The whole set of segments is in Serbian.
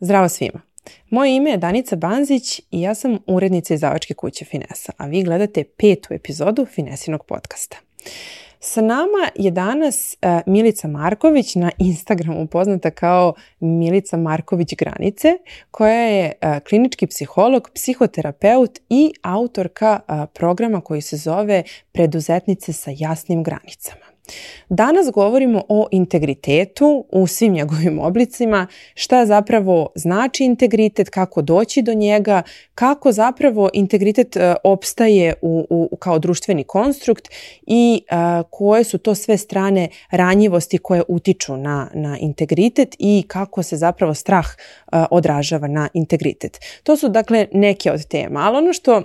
Zdravo svima. Moje ime je Danica Banzić i ja sam urednica izdavačke kuće Finesa, a vi gledate petu epizodu Finesinog podcasta. Sa nama je danas e, Milica Marković na Instagramu poznata kao Milica Marković Granice, koja je e, klinički psiholog, psihoterapeut i autorka e, programa koji se zove Preduzetnice sa jasnim granicama. Danas govorimo o integritetu u svim njegovim oblicima, šta zapravo znači integritet, kako doći do njega, kako zapravo integritet e, opstaje u, kao društveni konstrukt i e, koje su to sve strane ranjivosti koje utiču na, na integritet i kako se zapravo strah e, odražava na integritet. To su dakle neke od tema, ali ono što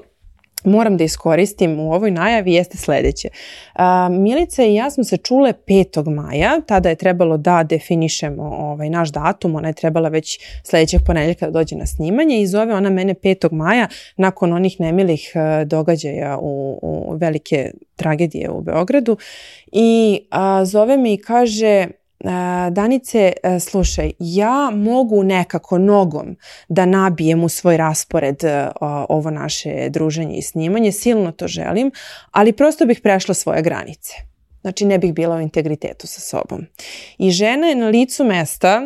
moram da iskoristim u ovoj najavi jeste sljedeće. Milica i ja smo se čule 5. maja, tada je trebalo da definišemo ovaj naš datum, ona je trebala već sljedećeg ponedjeljka da dođe na snimanje i zove ona mene 5. maja nakon onih nemilih e, događaja u, velike tragedije u Beogradu i zove mi i kaže E, Danice, e, slušaj, ja mogu nekako nogom da nabijem u svoj raspored e, ovo naše druženje i snimanje, silno to želim, ali prosto bih prešla svoje granice. Znači, ne bih bila u integritetu sa sobom. I žena je na licu mesta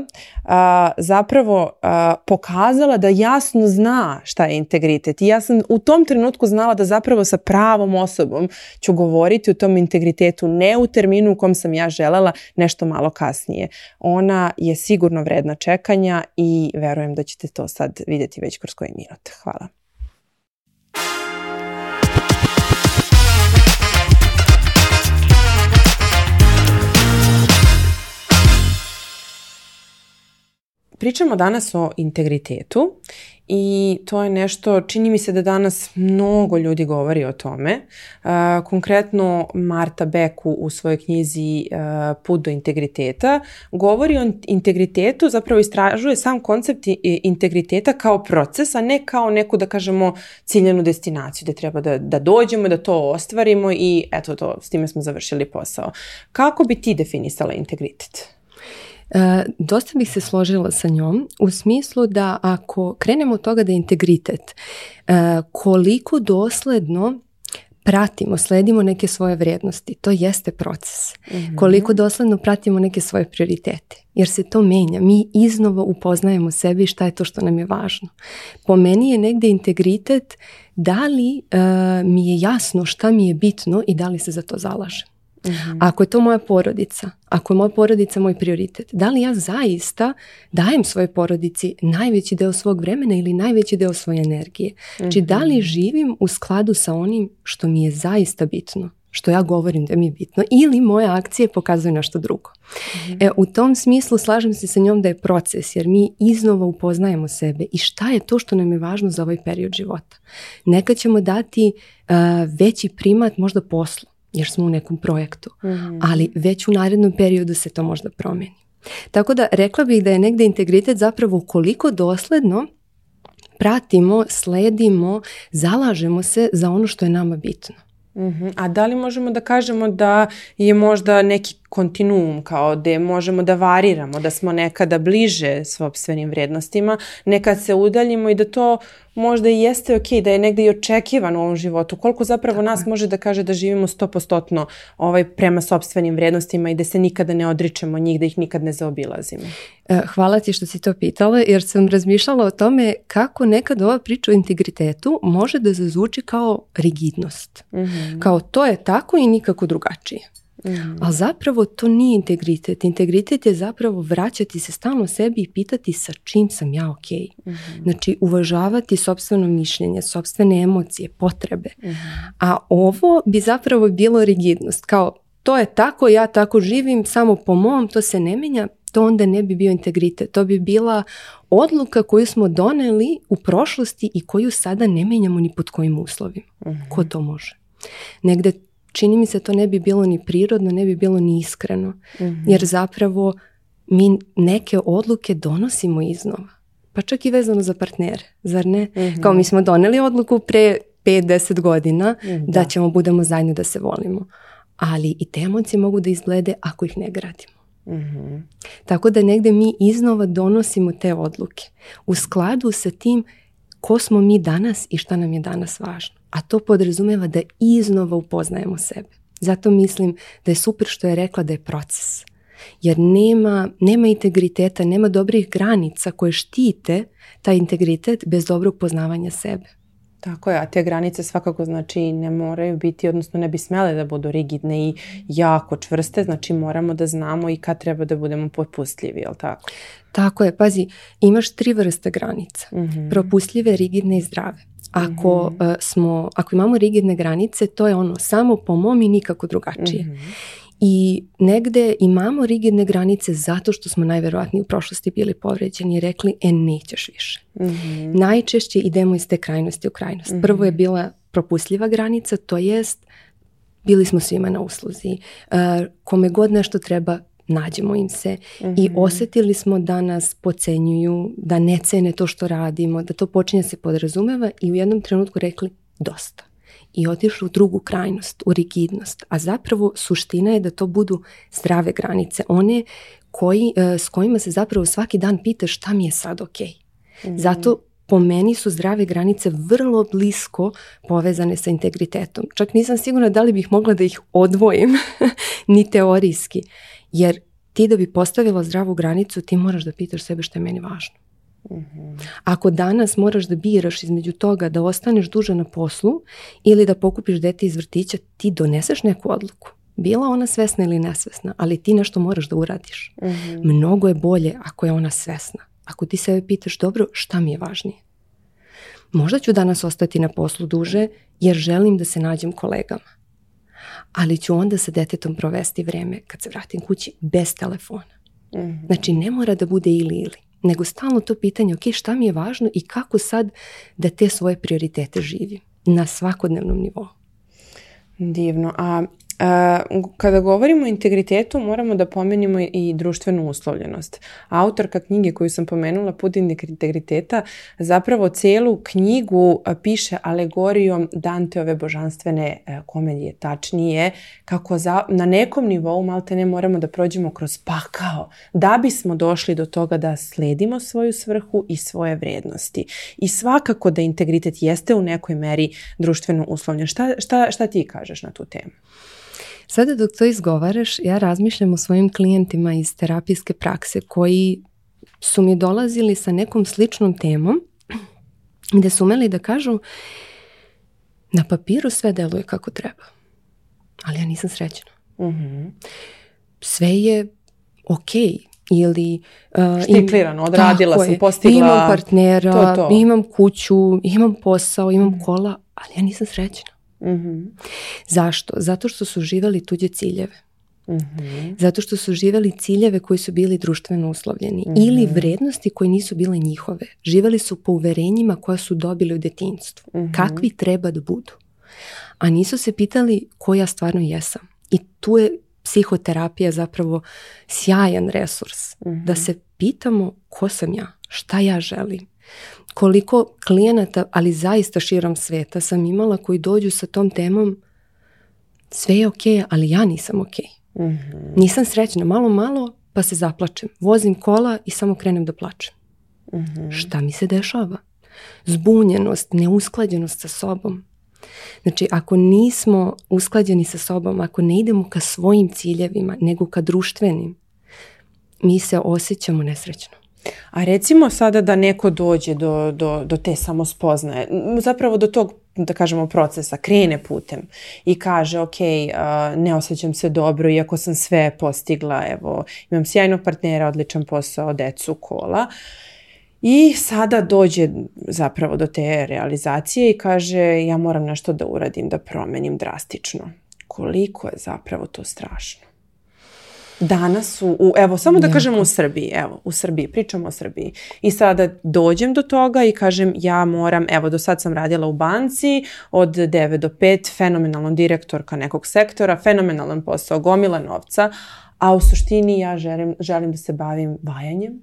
zapravo pokazala da jasno zna šta je integritet. I ja sam u tom trenutku znala da zapravo sa pravom osobom ću govoriti o tom integritetu, ne u terminu u kom sam ja želela, nešto malo kasnije. Ona je sigurno vredna čekanja i verujem da ćete to sad vidjeti već kroz koji minut. Hvala. Pričamo danas o integritetu i to je nešto, čini mi se da danas mnogo ljudi govori o tome. Konkretno Marta Beku u svojoj knjizi Put do integriteta govori o integritetu, zapravo istražuje sam koncept integriteta kao proces, a ne kao neku, da kažemo, ciljenu destinaciju gdje treba da, da dođemo, da to ostvarimo i eto to, s time smo završili posao. Kako bi ti definisala integritet? E, dosta bih se složila sa njom u smislu da ako krenemo od toga da je integritet, e, koliko dosledno pratimo, sledimo neke svoje vrijednosti, to jeste proces. Mhm. Koliko dosledno pratimo neke svoje prioritete, jer se to menja. Mi iznova upoznajemo i šta je to što nam je važno. Po meni je negdje integritet da li e, mi je jasno šta mi je bitno i da li se za to zalažem. Mhm. Ako je to moja porodica, ako je moja porodica moj prioritet, da li ja zaista dajem svojoj porodici najveći deo svog vremena ili najveći deo svoje energije? Znači da li mhm. živim u skladu sa onim što mi je zaista bitno? što ja govorim da mi je bitno ili moje akcije pokazuju nešto drugo. Mhm. E, u tom smislu slažem se sa njom da je proces jer mi iznova upoznajemo sebe i šta je to što nam je važno za ovaj period života. Neka ćemo dati veći primat možda poslu jer smo u nekom projektu, mhm. ali već u narednom periodu se to možda promijeni. Tako da rekla bih da je negdje integritet zapravo koliko dosledno pratimo, sledimo, zalažemo se za ono što je nama bitno. Mhm. A da li možemo da kažemo da je možda neki kontinuum, kao da možemo da variramo, da smo nekada bliže opstvenim vrijednostima, nekad se udaljimo i da to možda i jeste ok, da je negdje i očekivan u ovom životu. Koliko zapravo nas može da kaže da živimo stopostotno ovaj, prema sobstvenim vrijednostima i da se nikada ne odričemo njih, da ih nikad ne zaobilazimo. E, hvala ti što si to pitala jer sam razmišljala o tome kako nekad ova priča o integritetu može da zazvuči kao rigidnost. Mhm. Kao to je tako i nikako drugačije. Mm. Ali zapravo to nije integritet. Integritet je zapravo vraćati se stalno sebi i pitati sa čim sam ja ok. Mm. Znači uvažavati sobstveno mišljenje, sobstvene emocije, potrebe. Mhm. A ovo bi zapravo bilo rigidnost. Kao to je tako, ja tako živim, samo po mom, to se ne menja. To onda ne bi bio integritet. To bi bila odluka koju smo doneli u prošlosti i koju sada ne menjamo ni pod kojim uslovima. Mhm. Ko to može? Negde čini mi se to ne bi bilo ni prirodno, ne bi bilo ni iskreno. Mhm. Jer zapravo mi neke odluke donosimo iznova. Pa čak i vezano za partnere, zar ne? Mhm. Kao mi smo doneli odluku pre 5-10 godina mhm, da. ćemo budemo zajedno da se volimo. Ali i te emocije mogu da izglede ako ih ne gradimo. Tako da negdje mi iznova donosimo te odluke. U skladu sa tim ko smo mi danas i šta nam je danas važno. A to podrazumeva da iznova upoznajemo sebe. Zato mislim da je super što je rekla da je proces. Jer nema, nema integriteta, nema dobrih granica koje štite taj integritet bez dobrog poznavanja sebe. Tako je, a te granice svakako znači ne moraju biti, odnosno ne bi smjele da budu rigidne i jako čvrste, znači moramo da znamo i kad treba da budemo popustljivi, jel tako? Tako je, pazi, imaš tri vrste granica. propusljive, mhm. Propustljive, rigidne i zdrave. Ako, mhm. e, smo, ako imamo rigidne granice, to je ono samo po mom i nikako drugačije. Mhm. I negde imamo rigidne granice zato što smo najverovatnije u prošlosti bili povređeni i rekli e nećeš više. Najčešće idemo iz te krajnosti u krajnost. Prvo je bila propusljiva granica, to jest bili smo svima na usluzi. E, kome god nešto treba, nađemo im se i mhm. osjetili smo da nas pocenjuju, da ne cene to što radimo, da to počinje se podrazumeva i u jednom trenutku rekli dosta i otišli u drugu krajnost, u rigidnost. A zapravo suština je da to budu zdrave granice, one koji, e, s kojima se zapravo svaki dan pita šta mi je sad ok. Mhm. Zato po meni su zdrave granice vrlo blisko povezane sa integritetom. Čak nisam sigurna da li bih mogla da ih odvojim, ni teorijski. Jer ti da bi postavila zdravu granicu, ti moraš da pitaš sebe što je meni važno. Mhm. Ako danas moraš da biraš između toga da ostaneš duže na poslu ili da pokupiš dete iz vrtića, ti doneseš neku odluku. Bila ona svesna ili nesvesna, ali ti nešto moraš da uradiš. Mhm. Mnogo je bolje ako je ona svesna. Ako ti sebe pitaš dobro šta mi je važnije. Možda ću danas ostati na poslu duže jer želim da se nađem kolegama ali ću onda sa detetom provesti vreme kad se vratim kući bez telefona. mm Znači ne mora da bude ili ili, nego stalno to pitanje ok šta mi je važno i kako sad da te svoje prioritete živim na svakodnevnom nivou. Divno. A kada govorimo o integritetu, moramo da pomenimo i društvenu uslovljenost. Autorka knjige koju sam pomenula, Put integriteta, zapravo celu knjigu piše alegorijom Danteove božanstvene e, komedije. Tačnije, kako na nekom nivou malte ne moramo da prođemo kroz pakao, da bismo došli do toga da sledimo svoju svrhu i svoje vrednosti. I svakako da integritet jeste u nekoj meri društveno uslovljen. Šta, šta, šta ti kažeš na tu temu? Sada dok to izgovaraš, ja razmišljam o svojim klijentima iz terapijske prakse koji su mi dolazili sa nekom sličnom temom gdje su umeli da kažu na papiru sve deluje kako treba, ali ja nisam srećena. Mhm. Sve je ok ili... Uh, odradila sam, Imam partnera, imam kuću, imam posao, imam kola, ali ja nisam srećena mm Zašto? Zato što su živjeli tuđe ciljeve. Mhm. Zato što su živjeli ciljeve koji su bili društveno uslovljeni mhm. ili vrednosti koje nisu bile njihove. Živali su po uverenjima koja su dobili u detinstvu. Mhm. Kakvi treba da budu? A nisu se pitali koja stvarno jesam. I tu je psihoterapija zapravo sjajan resurs. Da se pitamo ko sam ja, šta ja želim, koliko klijenata, ali zaista širom svijeta sam imala koji dođu sa tom temom sve je ok, ali ja nisam ok. mm Nisam srećna, malo malo pa se zaplačem. Vozim kola i samo krenem da plačem. Mhm. Šta mi se dešava? Zbunjenost, neusklađenost sa sobom. Znači, ako nismo usklađeni sa sobom, ako ne idemo ka svojim ciljevima, nego ka društvenim, mi se osjećamo nesrećno. A recimo sada da neko dođe do, do, do te samospoznaje, zapravo do tog da kažemo procesa, krene putem i kaže ok, ne osjećam se dobro iako sam sve postigla, evo imam sjajnog partnera, odličan posao, decu, kola i sada dođe zapravo do te realizacije i kaže ja moram nešto da uradim, da promenim drastično. Koliko je zapravo to strašno danas su, evo, samo da kažem u Srbiji, evo, u Srbiji, pričamo o Srbiji. I sada dođem do toga i kažem ja moram, evo, do sad sam radila u banci od 9 do 5, fenomenalna direktorka nekog sektora, fenomenalan posao, gomila novca, a u suštini ja želim, želim da se bavim vajanjem,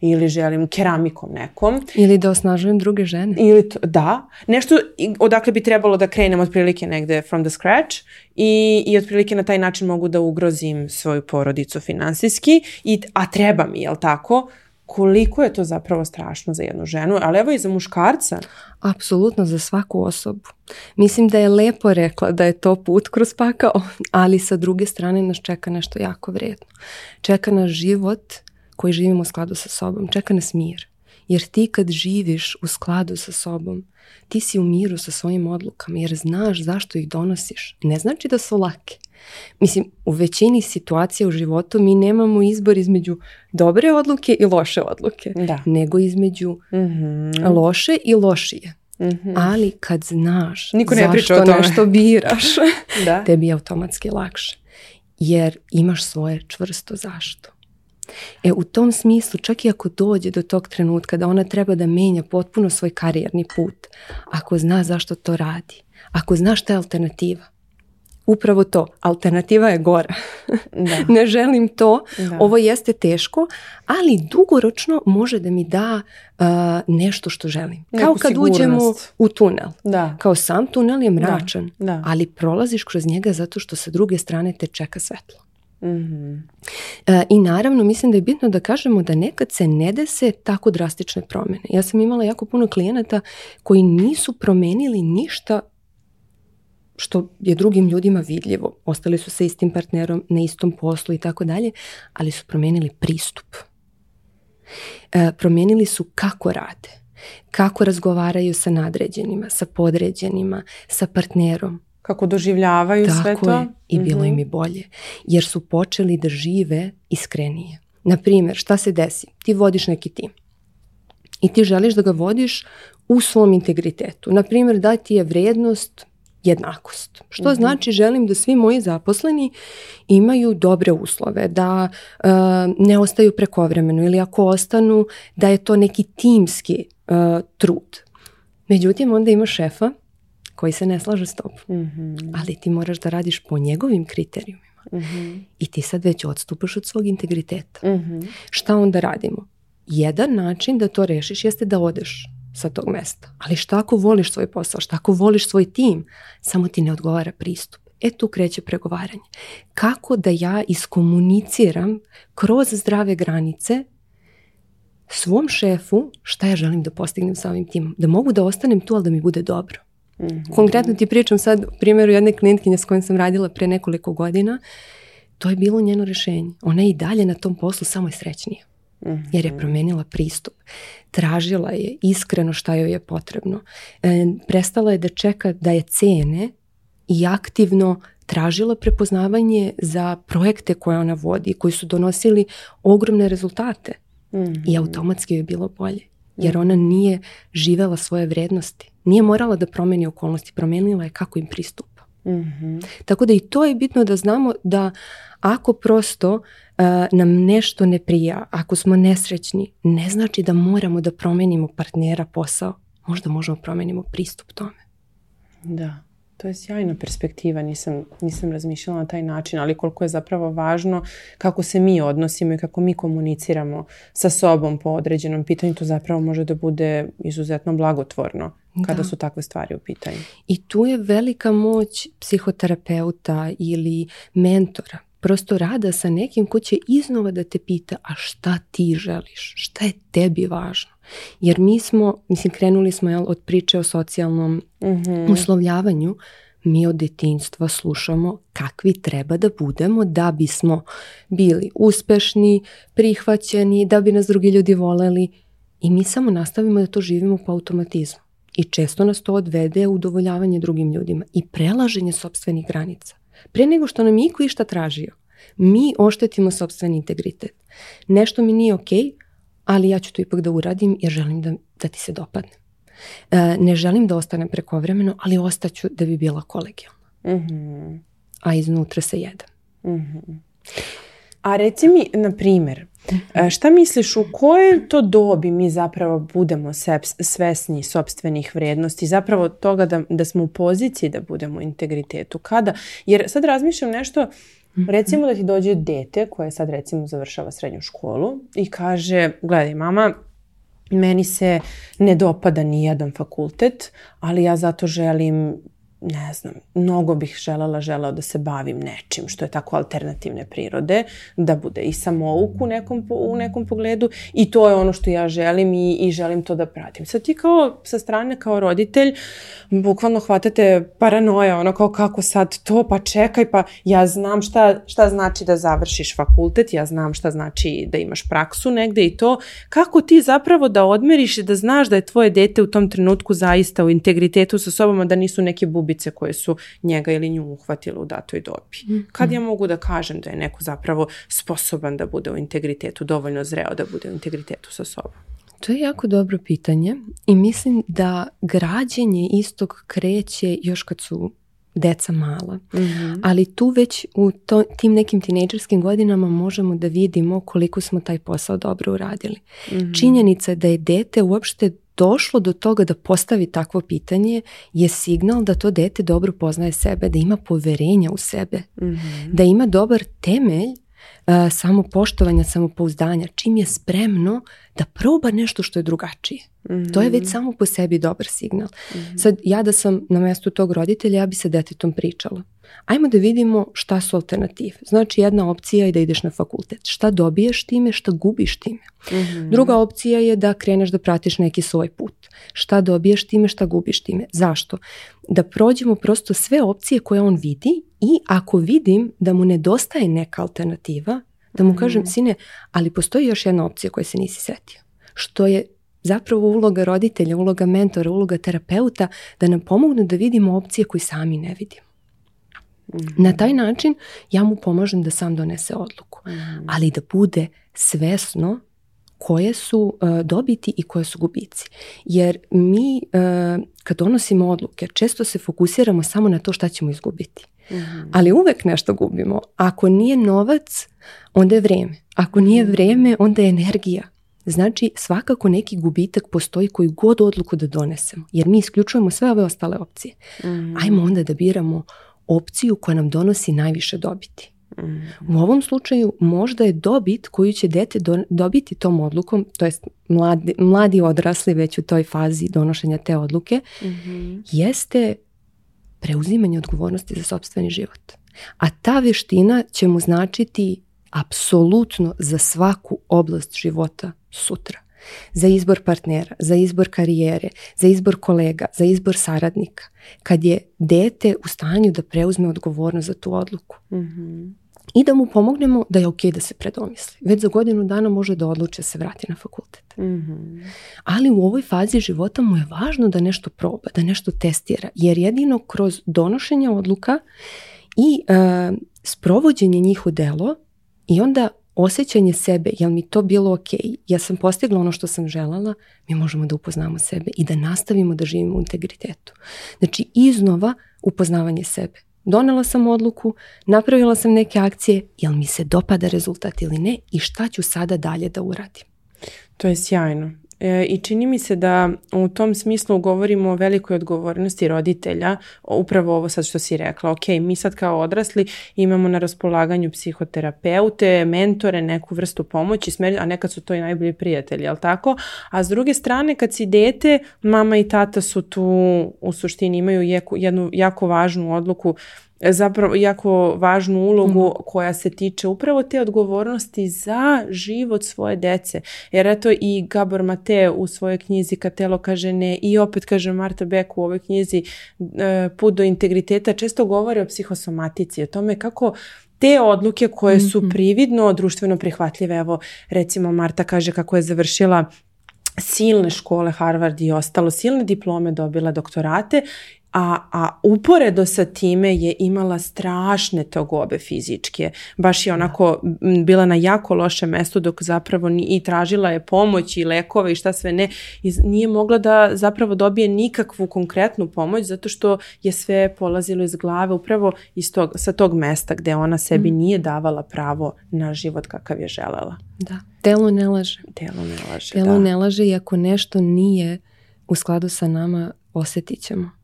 ili želim keramikom nekom. Ili da osnažujem druge žene. Ili to, da. Nešto odakle bi trebalo da krenem otprilike negde from the scratch i, i otprilike na taj način mogu da ugrozim svoju porodicu finansijski, i, a treba mi, jel tako? Koliko je to zapravo strašno za jednu ženu, ali evo i za muškarca. Apsolutno za svaku osobu. Mislim da je lepo rekla da je to put kroz pakao, ali sa druge strane nas čeka nešto jako vrijedno. Čeka nas život koji živimo u skladu sa sobom. Čeka nas mir. Jer ti kad živiš u skladu sa sobom, ti si u miru sa svojim odlukama jer znaš zašto ih donosiš. Ne znači da su lake. Mislim, u većini situacija u životu mi nemamo izbor između dobre odluke i loše odluke, nego između mhm. loše i lošije. Mhm. Ali kad znaš Niko ne zašto nešto biraš, da. tebi je automatski lakše. Jer imaš svoje čvrsto zašto. E u tom smislu, čak i ako dođe do tog trenutka da ona treba da menja potpuno svoj karijerni put, ako zna zašto to radi, ako zna šta je alternativa, upravo to, alternativa je gora. ne želim to, ovo jeste teško, ali dugoročno može da mi da uh, nešto što želim. Kao kad sigurnost. uđemo u tunel. Da. Kao sam tunel je mračan, ali prolaziš kroz njega zato što sa druge strane te čeka svetlo. Mhm. E, I naravno mislim da je bitno da kažemo da nekad se ne dese tako drastične promjene. Ja sam imala jako puno klijenata koji nisu promijenili ništa što je drugim ljudima vidljivo. Ostali su sa istim partnerom, na istom poslu i tako dalje, ali su promijenili pristup. Promenili promijenili su kako rade, kako razgovaraju sa nadređenima, sa podređenima, sa partnerom kako doživljavaju Tako sve to. i mhm. bilo im je bolje jer su počeli da žive iskrenije. Naprimjer, šta se desi? Ti vodiš neki tim i ti želiš da ga vodiš u svom integritetu. Naprimjer, da ti je vrijednost jednakost. Što mhm. znači želim da svi moji zaposleni imaju dobre uslove, da e, ne ostaju prekovremeno ili ako ostanu da je to neki timski e, trud. Međutim, onda ima šefa koji se ne slaže s tobom. Mhm. Ali ti moraš da radiš po njegovim kriterijumima. Mhm. I ti sad već odstupaš od svog integriteta. mm Šta onda radimo? Jedan način da to rešiš jeste da odeš sa tog mesta. Ali šta ako voliš svoj posao? Šta ako voliš svoj tim? Samo ti ne odgovara pristup. E tu kreće pregovaranje. Kako da ja iskomuniciram kroz zdrave granice svom šefu šta ja želim da postignem sa ovim timom. Da mogu da ostanem tu, ali da mi bude dobro. Mhm. Konkretno ti pričam sad u primjeru jedne klijentkinje s kojom sam radila pre nekoliko godina. To je bilo njeno rješenje. Ona je i dalje na tom poslu samo je srećnija. Mhm. Jer je promijenila pristup. Tražila je iskreno šta joj je potrebno. E, prestala je da čeka da je cene i aktivno tražila prepoznavanje za projekte koje ona vodi, koji su donosili ogromne rezultate. I mhm. automatski joj je bilo bolje. Jer ona nije živela svoje vrijednosti nije morala da promeni okolnosti, promenila je kako im pristupa. mm Tako da i to je bitno da znamo da ako prosto e, nam nešto ne prija, ako smo nesrećni, ne znači da moramo da promenimo partnera posao. Možda možemo promenimo pristup tome. Da, to je sjajna perspektiva. Nisam, nisam razmišljala na taj način, ali koliko je zapravo važno kako se mi odnosimo i kako mi komuniciramo sa sobom po određenom pitanju, to zapravo može da bude izuzetno blagotvorno kada su takve stvari u pitanju. I tu je velika moć psihoterapeuta ili mentora. Prosto rada sa nekim ko će iznova da te pita a šta ti želiš, šta je tebi važno. Jer mi smo, mislim krenuli smo jel, od priče o socijalnom mhm. uslovljavanju, mi od detinjstva slušamo kakvi treba da budemo da bismo bili uspešni, prihvaćeni, da bi nas drugi ljudi voleli i mi samo nastavimo da to živimo po automatizmu. I često nas to odvede u udovoljavanje drugim ljudima i prelaženje sobstvenih granica. Pre nego što nam iko išta tražio, mi oštetimo sobstveni integritet. Nešto mi nije okej, ali ja ću to ipak da uradim jer želim da, da ti se dopadne. E, ne želim da ostane prekovremeno, ali ostaću da bi bila kolegijalna. Mhm. A iznutra se jedan. Mhm. A reci mi, na primjer, E, šta misliš, u kojoj to dobi mi zapravo budemo svesni sobstvenih vrijednosti, zapravo toga da, da smo u poziciji da budemo u integritetu? Kada? Jer sad razmišljam nešto, recimo da ti dođe dete koje sad recimo završava srednju školu i kaže, gledaj mama, meni se ne dopada ni jedan fakultet, ali ja zato želim ne znam, mnogo bih želela, želao da se bavim nečim što je tako alternativne prirode, da bude i samouk u nekom, u nekom pogledu i to je ono što ja želim i, i želim to da pratim. Sad ti kao sa strane kao roditelj bukvalno hvatate paranoja, ono kao kako sad to, pa čekaj, pa ja znam šta, šta znači da završiš fakultet, ja znam šta znači da imaš praksu negde i to. Kako ti zapravo da odmeriš i da znaš da je tvoje dete u tom trenutku zaista u integritetu sa sobom, da nisu neki bubi koje su njega ili nju uhvatile u datoj dobi. Mhm. Kad ja mogu da kažem da je neko zapravo sposoban da bude u integritetu, dovoljno zreo da bude u integritetu sa sobom? To je jako dobro pitanje i mislim da građenje istog kreće još kad su deca mala. Mhm. Ali tu već u tim nekim tinejdžerskim godinama možemo da vidimo koliko smo taj posao dobro uradili. Mhm. Činjenica je da je dete uopšte došlo do toga da postavi takvo pitanje je signal da to dete dobro poznaje sebe, da ima poverenja u sebe, mhm. da ima dobar temelj e, samopoštovanja, samopouzdanja, čim je spremno da proba nešto što je drugačije. To je već mhm. samo po sebi dobar signal. Mhm. Sad, ja da sam na mjestu tog roditelja, ja bi sa detetom pričala. Ajmo da vidimo šta su alternative. Znači, jedna opcija je da ideš na fakultet. Šta dobiješ time, šta gubiš time. Mhm. Druga opcija je da kreneš da pratiš neki svoj put. Šta dobiješ time, šta gubiš time. Zašto? Da prođemo prosto sve opcije koje on vidi i ako vidim da mu nedostaje neka alternativa, da mu kažem, sine, ali postoji još jedna opcija koja se nisi setio. Što je zapravo uloga roditelja, uloga mentora, uloga terapeuta da nam pomognu da vidimo opcije koje sami ne vidimo. Mhm. Na taj način ja mu pomažem da sam donese odluku, mhm. ali da bude svesno koje su e, dobiti i koje su gubici. Jer mi uh, kad donosimo odluke često se fokusiramo samo na to šta ćemo izgubiti. Mhm. Ali uvek nešto gubimo. Ako nije novac, onda je vrijeme. Ako nije vrijeme, onda je energija. Znači, svakako neki gubitak postoji koji god odluku da donesemo, jer mi isključujemo sve ove ostale opcije. Mhm. Ajmo onda da biramo opciju koja nam donosi najviše dobiti. Mhm. U ovom slučaju možda je dobit koju će dete dobiti tom odlukom, to jest mladi, mladi odrasli već u toj fazi donošenja te odluke, mhm. jeste preuzimanje odgovornosti za sobstveni život. A ta veština će mu značiti apsolutno za svaku oblast života sutra. Za izbor partnera, za izbor karijere, za izbor kolega, za izbor saradnika. Kad je dete u stanju da preuzme odgovornost za tu odluku. Mhm. I da mu pomognemo da je ok da se predomisli. Već za godinu dana može da odluče se vrati na fakultet. Mhm. Ali u ovoj fazi života mu je važno da nešto proba, da nešto testira. Jer jedino kroz donošenje odluka i eh, sprovođenje njih u delo i onda osjećanje sebe, jel mi to bilo ok, ja sam postigla ono što sam želala, mi možemo da upoznamo sebe i da nastavimo da živimo u integritetu. Znači, iznova upoznavanje sebe. Donela sam odluku, napravila sam neke akcije, jel mi se dopada rezultat ili ne i šta ću sada dalje da uradim. To je sjajno. E, I čini mi se da u tom smislu govorimo o velikoj odgovornosti roditelja, upravo ovo sad što si rekla, ok, mi sad kao odrasli imamo na raspolaganju psihoterapeute, mentore, neku vrstu pomoći, a nekad su to i najbolji prijatelji, jel tako? A s druge strane kad si dete, mama i tata su tu u suštini imaju jednu jako važnu odluku zapravo jako važnu ulogu mhm. koja se tiče upravo te odgovornosti za život svoje dece. Jer eto i Gabor Mate u svojoj knjizi Katelo kaže ne i opet kaže Marta Beck u ovoj knjizi e, Put do integriteta često govori o psihosomatici, o tome kako te odluke koje su mhm. prividno društveno prihvatljive. Evo recimo Marta kaže kako je završila silne škole, Harvard i ostalo, silne diplome dobila doktorate a, a uporedo sa time je imala strašne tegobe fizičke. Baš je onako bila na jako lošem mestu dok zapravo ni, i tražila je pomoć i lekove i šta sve ne. I nije mogla da zapravo dobije nikakvu konkretnu pomoć zato što je sve polazilo iz glave upravo iz tog, sa tog mesta gde ona sebi mm. nije davala pravo na život kakav je želela. Da, telo ne laže. Telo ne laže, telo ne laže i ako nešto nije u skladu sa nama, osjetit ćemo.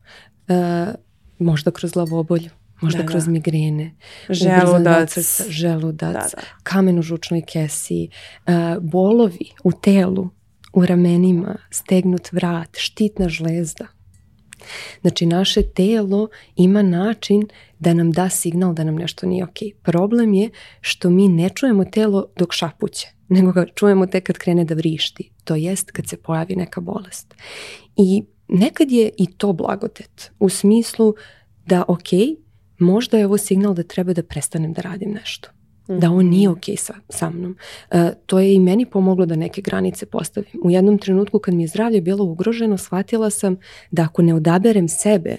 E, možda kroz glavobolju, možda kroz da. migrene, želudac, želudac da, kamen u žučnoj kesi, e, bolovi u telu, u ramenima, stegnut vrat, štitna žlezda. Znači naše telo ima način da nam da signal da nam nešto nije ok. Problem je što mi ne čujemo telo dok šapuće, nego ga čujemo tek kad krene da vrišti, to jest kad se pojavi neka bolest. I Nekad je i to blagodet u smislu da ok, možda je ovo signal da treba da prestanem da radim nešto. Da on nije ok sa, mnom. E, to je i meni pomoglo da neke granice postavim. U jednom trenutku kad mi je zdravlje bilo ugroženo, shvatila sam da ako ne odaberem sebe,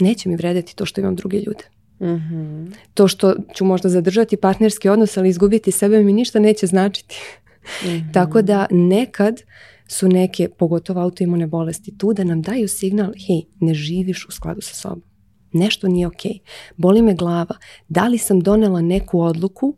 neće mi vrediti to što imam druge ljude. Mm-hmm. To što ću možda zadržati partnerski odnos, ali izgubiti sebe mi ništa neće značiti. Mm-hmm. Tako da nekad su neke, pogotovo autoimune bolesti, tu da nam daju signal, hej, ne živiš u skladu sa sobom. Nešto nije ok. Boli me glava. Da li sam donela neku odluku,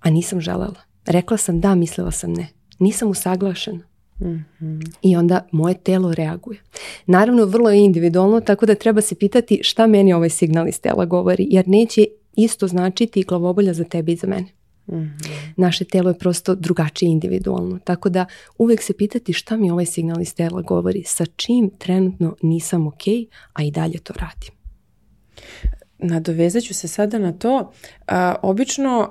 a nisam želela? Rekla sam da, mislila sam ne. Nisam usaglašena. Mhm. I onda moje telo reaguje. Naravno, vrlo je individualno, tako da treba se pitati šta meni ovaj signal iz tela govori, jer neće isto značiti glavobolja za tebe i za mene. Mhm. Naše telo je prosto drugačije individualno. Tako da uvek se pitati šta mi ovaj signal iz tela govori, sa čim trenutno nisam ok, a i dalje to radim nadovezat ću se sada na to, obično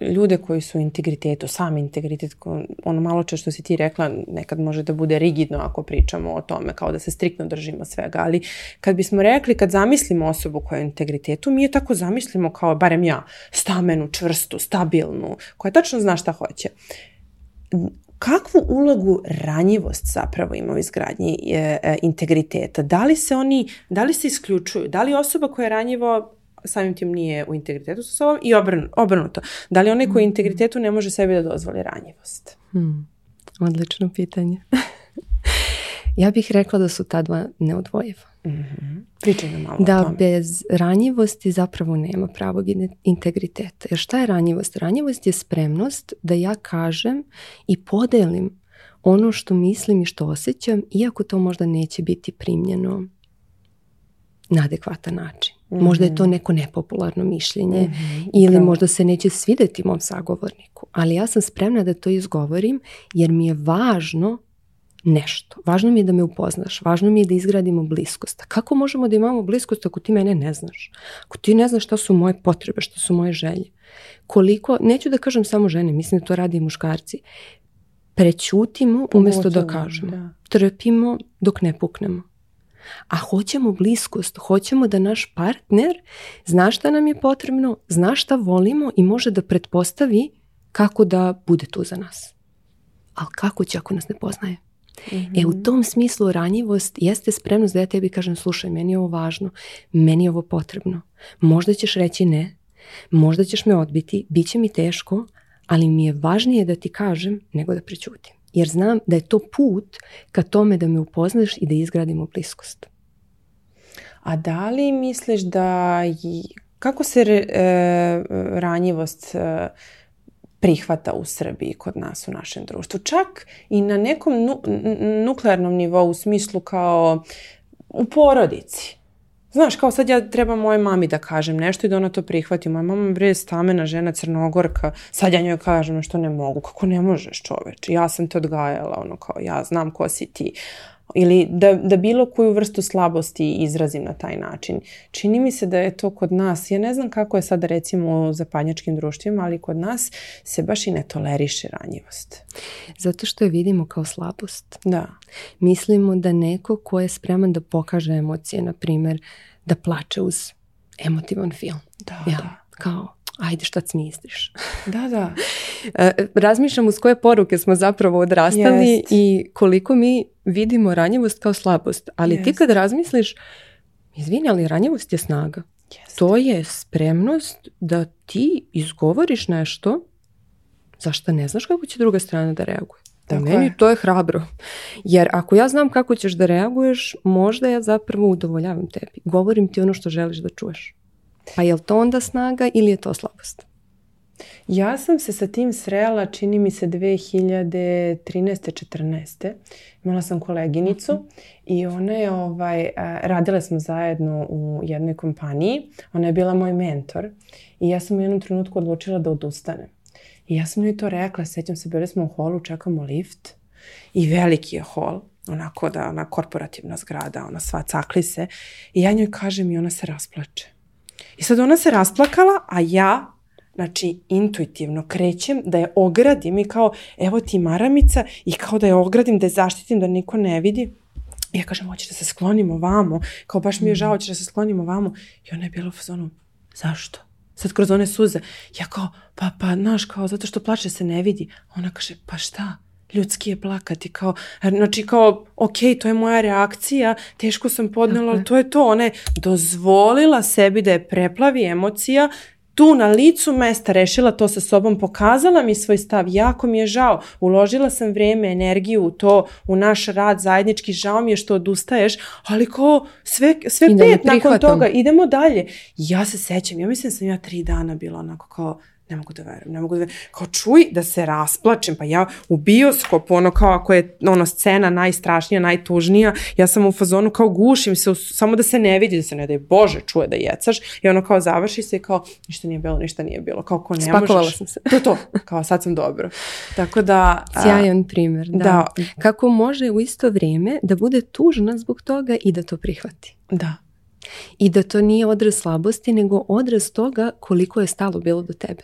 ljude koji su u integritetu, sam integritet, ono malo čas što si ti rekla, nekad može da bude rigidno ako pričamo o tome, kao da se striktno držimo svega, ali kad bismo rekli, kad zamislimo osobu koja je u integritetu, mi je tako zamislimo kao, barem ja, stamenu, čvrstu, stabilnu, koja tačno zna šta hoće kakvu ulogu ranjivost zapravo ima u izgradnji e, e, integriteta? Da li se oni, da li se isključuju? Da li osoba koja je ranjivo samim tim nije u integritetu sa sobom i obrnuto. Da li onaj koji u mhm. integritetu ne može sebi da dozvoli ranjivost? Hmm. Odlično pitanje. Ja bih rekla da su ta dva neodvojiva. Mm-hmm. Malo da o tome. bez ranjivosti zapravo nema pravog integriteta. Jer šta je ranjivost? Ranjivost je spremnost da ja kažem i podelim ono što mislim i što osjećam, iako to možda neće biti primljeno na adekvatan način. Možda je to mhm. neko nepopularno mišljenje mhm, ili možda se neće svideti mom sagovorniku. Ali ja sam spremna da to izgovorim jer mi je važno nešto. Važno mi je da me upoznaš, važno mi je da izgradimo bliskost. Kako možemo da imamo bliskost ako ti mene ne znaš? Ako ti ne znaš šta su moje potrebe, šta su moje želje. Koliko, neću da kažem samo žene, mislim da to radi i muškarci. Prećutimo umjesto da kažemo. Da. Trpimo dok ne puknemo. A hoćemo bliskost, hoćemo da naš partner zna šta nam je potrebno, zna šta volimo i može da pretpostavi kako da bude tu za nas. Ali kako će ako nas ne poznaje? E u mhm. tom smislu ranjivost jeste spremnost da ja tebi kažem slušaj meni je ovo važno, meni je ovo potrebno. Možda ćeš reći ne, možda ćeš me odbiti, bit će mi teško, ali mi je važnije da ti kažem nego da prećutim. Jer znam da je to put ka tome da me upoznaš i da izgradimo bliskost. A da li misliš da... Kako se e, ranjivost... E, prihvata u Srbiji kod nas u našem društvu. Čak i na nekom nuklearnom nivou u smislu kao u porodici. Znaš, kao sad ja treba moje mami da kažem nešto i da ona to prihvati. Moja mama je stamena žena crnogorka. Sad ja njoj kažem što ne mogu. Kako ne možeš čoveč? Ja sam te odgajala, ono kao ja znam ko si ti ili da, da bilo koju vrstu slabosti izrazim na taj način. Čini mi se da je to kod nas, ja ne znam kako je sada recimo u zapadnjačkim društvima, ali kod nas se baš i ne toleriše ranjivost. Zato što je vidimo kao slabost. Da. Mislimo da neko ko je spreman da pokaže emocije, na primjer, da plače uz emotivan film. Da, ja, da. Kao, ajde šta smisliš. Da, da. E, razmišljam uz koje poruke smo zapravo odrastali i koliko mi vidimo ranjivost kao slabost. Ali ti kad razmisliš, izvini, ali ranjivost je snaga. To je spremnost da ti izgovoriš nešto zašto ne znaš kako će druga strana da reaguje. Da meni to je hrabro. Jer ako ja znam kako ćeš da reaguješ, možda ja zapravo udovoljavam tebi. Govorim ti ono što želiš da čuješ. Pa je li to onda snaga ili je to slabost? Ja sam se sa tim srela, čini mi se, 2013. 14. Imala sam koleginicu i ona je, ovaj, radila smo zajedno u jednoj kompaniji. Ona je bila moj mentor i ja sam u jednom trenutku odlučila da odustanem. I ja sam joj to rekla, sjećam se, bili smo u holu, čekamo lift i veliki je hol onako da ona korporativna zgrada, ona sva cakli se i ja njoj kažem i ona se rasplače. I sad ona se rasplakala, a ja Znači, intuitivno krećem da je ogradim i kao, evo ti maramica i kao da je ogradim, da je zaštitim, da niko ne vidi. I ja kažem, hoćeš da se sklonimo vamo, kao baš mi je žao, mhm. hoćeš da se sklonimo vamo. I ona je bila u zonu, zašto? Sad kroz one suze. Ja kao, pa, pa, znaš, kao, zato što plače se ne vidi. Ona kaže, pa šta? ljudski je plakati, kao, znači kao, ok, to je moja reakcija, teško sam podnela, ali to je to, ona je dozvolila sebi da je preplavi emocija, tu na licu mesta rešila to sa sobom, pokazala mi svoj stav, jako mi je žao, uložila sam vrijeme, energiju u to, u naš rad zajednički, žao mi je što odustaješ, ali ko sve, sve pet nakon toga, idemo dalje. Ja se sećam, ja mislim da sam ja tri dana bila onako kao, ne mogu da verujem, ne mogu da verujem. Kao čuj da se rasplačem, pa ja u bioskopu, ono kao ako je ono scena najstrašnija, najtužnija, ja sam u fazonu kao gušim se, samo da se ne vidi, da se ne daj Bože čuje da jecaš i ono kao završi se i kao ništa nije bilo, ništa nije bilo, kao ko ne Spakovala sam se. To kao sad sam dobro. Tako da... Sjajan primer, da. Kako može u isto vrijeme da bude tužna zbog toga i da to prihvati. Da. I da to nije odraz slabosti, nego odraz toga koliko je stalo bilo do tebe.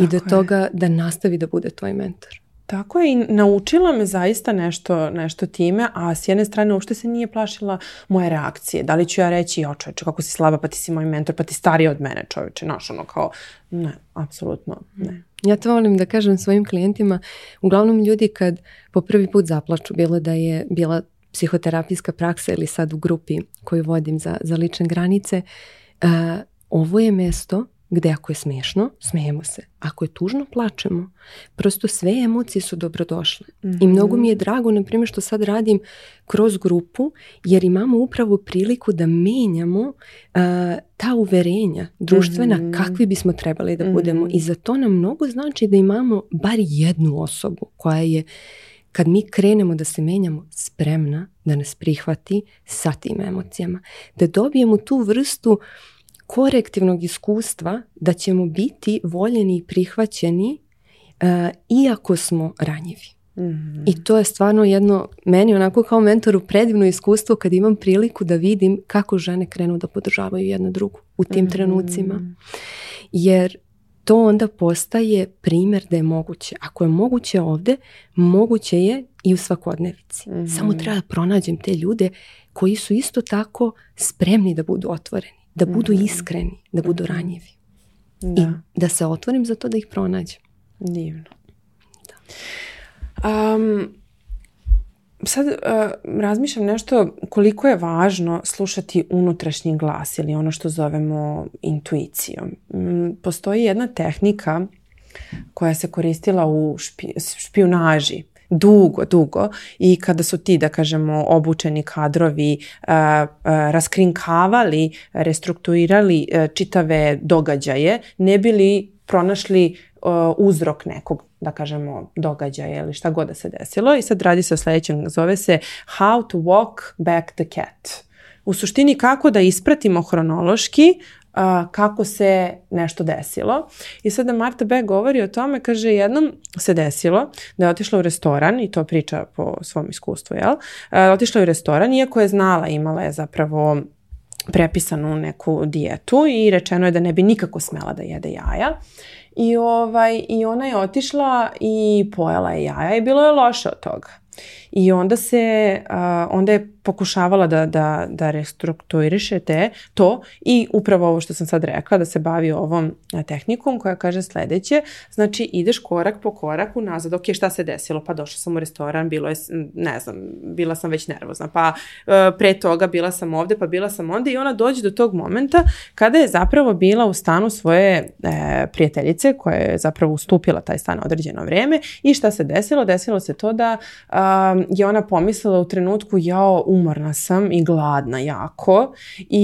I do toga da nastavi da bude tvoj mentor. Tako je i naučila me zaista nešto, nešto time, a s jedne strane uopšte se nije plašila moje reakcije. Da li ću ja reći, o čovječe, kako si slaba, pa ti si moj mentor, pa ti stariji od mene čovječe, naš ono kao, ne, apsolutno ne. Ja to volim da kažem svojim klijentima, uglavnom ljudi kad po prvi put zaplaču, bilo da je bila psihoterapijska praksa ili sad u grupi koju vodim za, za lične granice, uh, ovo je mesto gde ako je smiješno, smijemo se. Ako je tužno, plačemo. Prosto sve emocije su dobrodošle. I mhm. mnogo mi je drago, na primjer, što sad radim kroz grupu, jer imamo upravo priliku da menjamo e, ta uverenja društvena mhm. kakvi bismo trebali da budemo. Mhm. I za to nam mnogo znači da imamo bar jednu osobu koja je kad mi krenemo da se menjamo, spremna da nas prihvati sa tim emocijama. Da dobijemo tu vrstu korektivnog iskustva da ćemo biti voljeni i prihvaćeni e, iako smo ranjivi. Mhm. I to je stvarno jedno, meni onako kao mentoru predivno iskustvo kad imam priliku da vidim kako žene krenu da podržavaju jednu drugu u tim mhm. trenucima. Jer to onda postaje primjer da je moguće. Ako je moguće ovdje, moguće je i u svakodnevici. Mhm. Samo treba da pronađem te ljude koji su isto tako spremni da budu otvoreni, da budu mhm. iskreni, da budu mhm. ranjivi. Da. I da se otvorim za to da ih pronađem. Divno. Da. Um, sad e, razmišljam nešto koliko je važno slušati unutrašnji glas ili ono što zovemo intuicijom. Mm, postoji jedna tehnika koja se koristila u špi, špionaži dugo, dugo i kada su ti, da kažemo, obučeni kadrovi e, e, raskrinkavali, restrukturirali čitave događaje, ne bili pronašli uzrok nekog da kažemo, događaja ili šta god da se desilo. I sad radi se o sljedećem, zove se How to walk back the cat. U suštini kako da ispratimo hronološki kako se nešto desilo. I sada Marta B. govori o tome, kaže jednom se desilo da je otišla u restoran i to priča po svom iskustvu, jel? otišla je u restoran, iako je znala, imala je zapravo prepisanu neku dijetu i rečeno je da ne bi nikako smela da jede jaja. I, ovaj, I ona je otišla i pojela je jaja i bilo je loše od toga. I onda se, onda je pokušavala da, da, da restrukturiše te, to i upravo ovo što sam sad rekla, da se bavi ovom e, tehnikom koja kaže sljedeće znači ideš korak po koraku nazad, ok, šta se desilo, pa došla sam u restoran, bilo je, ne znam, bila sam već nervozna, pa e, pre toga bila sam ovdje, pa bila sam onda i ona dođe do tog momenta kada je zapravo bila u stanu svoje e, prijateljice koja je zapravo ustupila taj stan određeno vreme i šta se desilo? Desilo se to da je ona pomislila u trenutku, jao, umorna sam i gladna jako, i,